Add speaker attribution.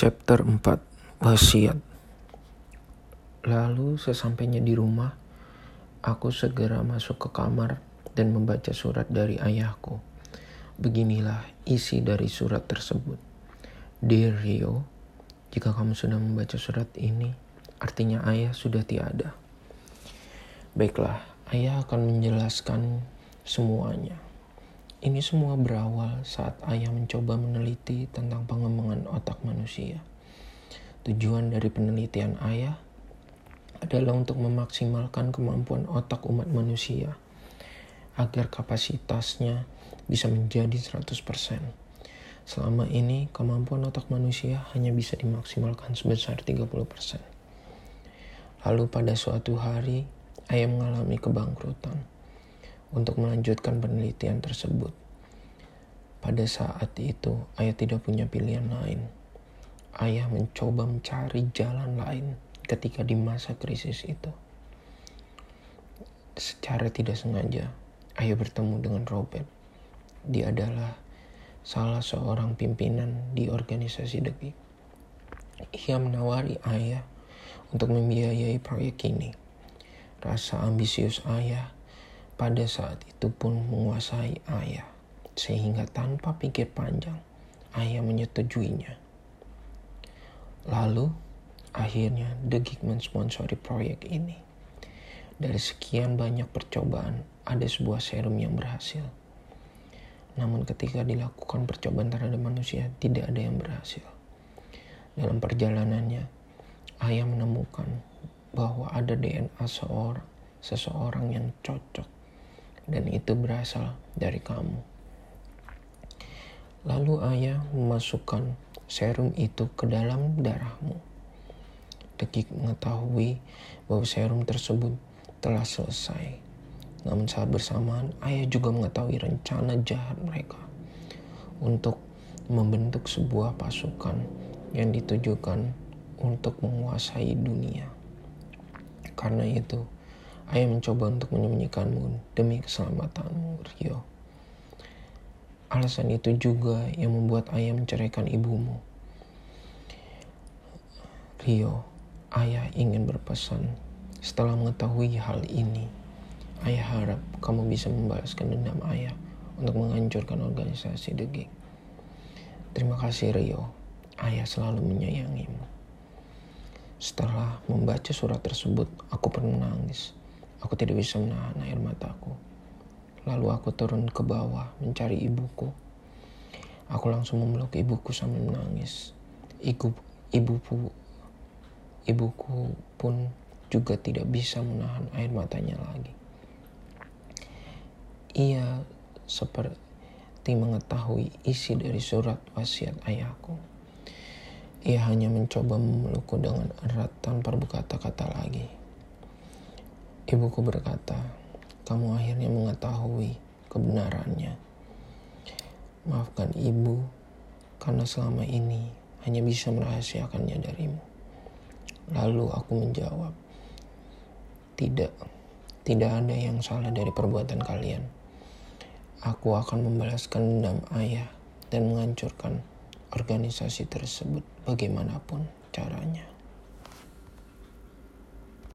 Speaker 1: Chapter 4 Wasiat Lalu sesampainya di rumah, aku segera masuk ke kamar dan membaca surat dari ayahku. Beginilah isi dari surat tersebut. Dear Rio, jika kamu sudah membaca surat ini, artinya ayah sudah tiada. Baiklah, ayah akan menjelaskan semuanya. Ini semua berawal saat ayah mencoba meneliti tentang pengembangan otak manusia. Tujuan dari penelitian ayah adalah untuk memaksimalkan kemampuan otak umat manusia agar kapasitasnya bisa menjadi 100%. Selama ini, kemampuan otak manusia hanya bisa dimaksimalkan sebesar 30%. Lalu pada suatu hari, ayah mengalami kebangkrutan untuk melanjutkan penelitian tersebut. Pada saat itu, ayah tidak punya pilihan lain. Ayah mencoba mencari jalan lain ketika di masa krisis itu. Secara tidak sengaja, ayah bertemu dengan Robert. Dia adalah salah seorang pimpinan di organisasi Degi. Ia menawari ayah untuk membiayai proyek ini. Rasa ambisius ayah pada saat itu pun menguasai ayah, sehingga tanpa pikir panjang, ayah menyetujuinya. Lalu, akhirnya The Geek mensponsori proyek ini. Dari sekian banyak percobaan, ada sebuah serum yang berhasil. Namun ketika dilakukan percobaan terhadap manusia, tidak ada yang berhasil. Dalam perjalanannya, ayah menemukan bahwa ada DNA seorang, seseorang yang cocok dan itu berasal dari kamu. Lalu ayah memasukkan serum itu ke dalam darahmu. Dekik mengetahui bahwa serum tersebut telah selesai. Namun saat bersamaan, ayah juga mengetahui rencana jahat mereka untuk membentuk sebuah pasukan yang ditujukan untuk menguasai dunia. Karena itu, Ayah mencoba untuk menyembunyikanmu demi keselamatanmu, Rio. Alasan itu juga yang membuat ayah menceraikan ibumu. Rio, ayah ingin berpesan. Setelah mengetahui hal ini, ayah harap kamu bisa membalaskan dendam ayah untuk menghancurkan organisasi The Geek. Terima kasih Rio, ayah selalu menyayangimu. Setelah membaca surat tersebut, aku pun menangis. Aku tidak bisa menahan air mataku. Lalu aku turun ke bawah mencari ibuku. Aku langsung memeluk ibuku sambil menangis. Ibu, ibuku, ibuku pun juga tidak bisa menahan air matanya lagi. Ia seperti mengetahui isi dari surat wasiat ayahku. Ia hanya mencoba memelukku dengan erat tanpa berkata-kata lagi. Ibuku berkata, kamu akhirnya mengetahui kebenarannya. Maafkan ibu, karena selama ini hanya bisa merahasiakannya darimu. Lalu aku menjawab, tidak, tidak ada yang salah dari perbuatan kalian. Aku akan membalaskan dendam ayah dan menghancurkan organisasi tersebut bagaimanapun caranya.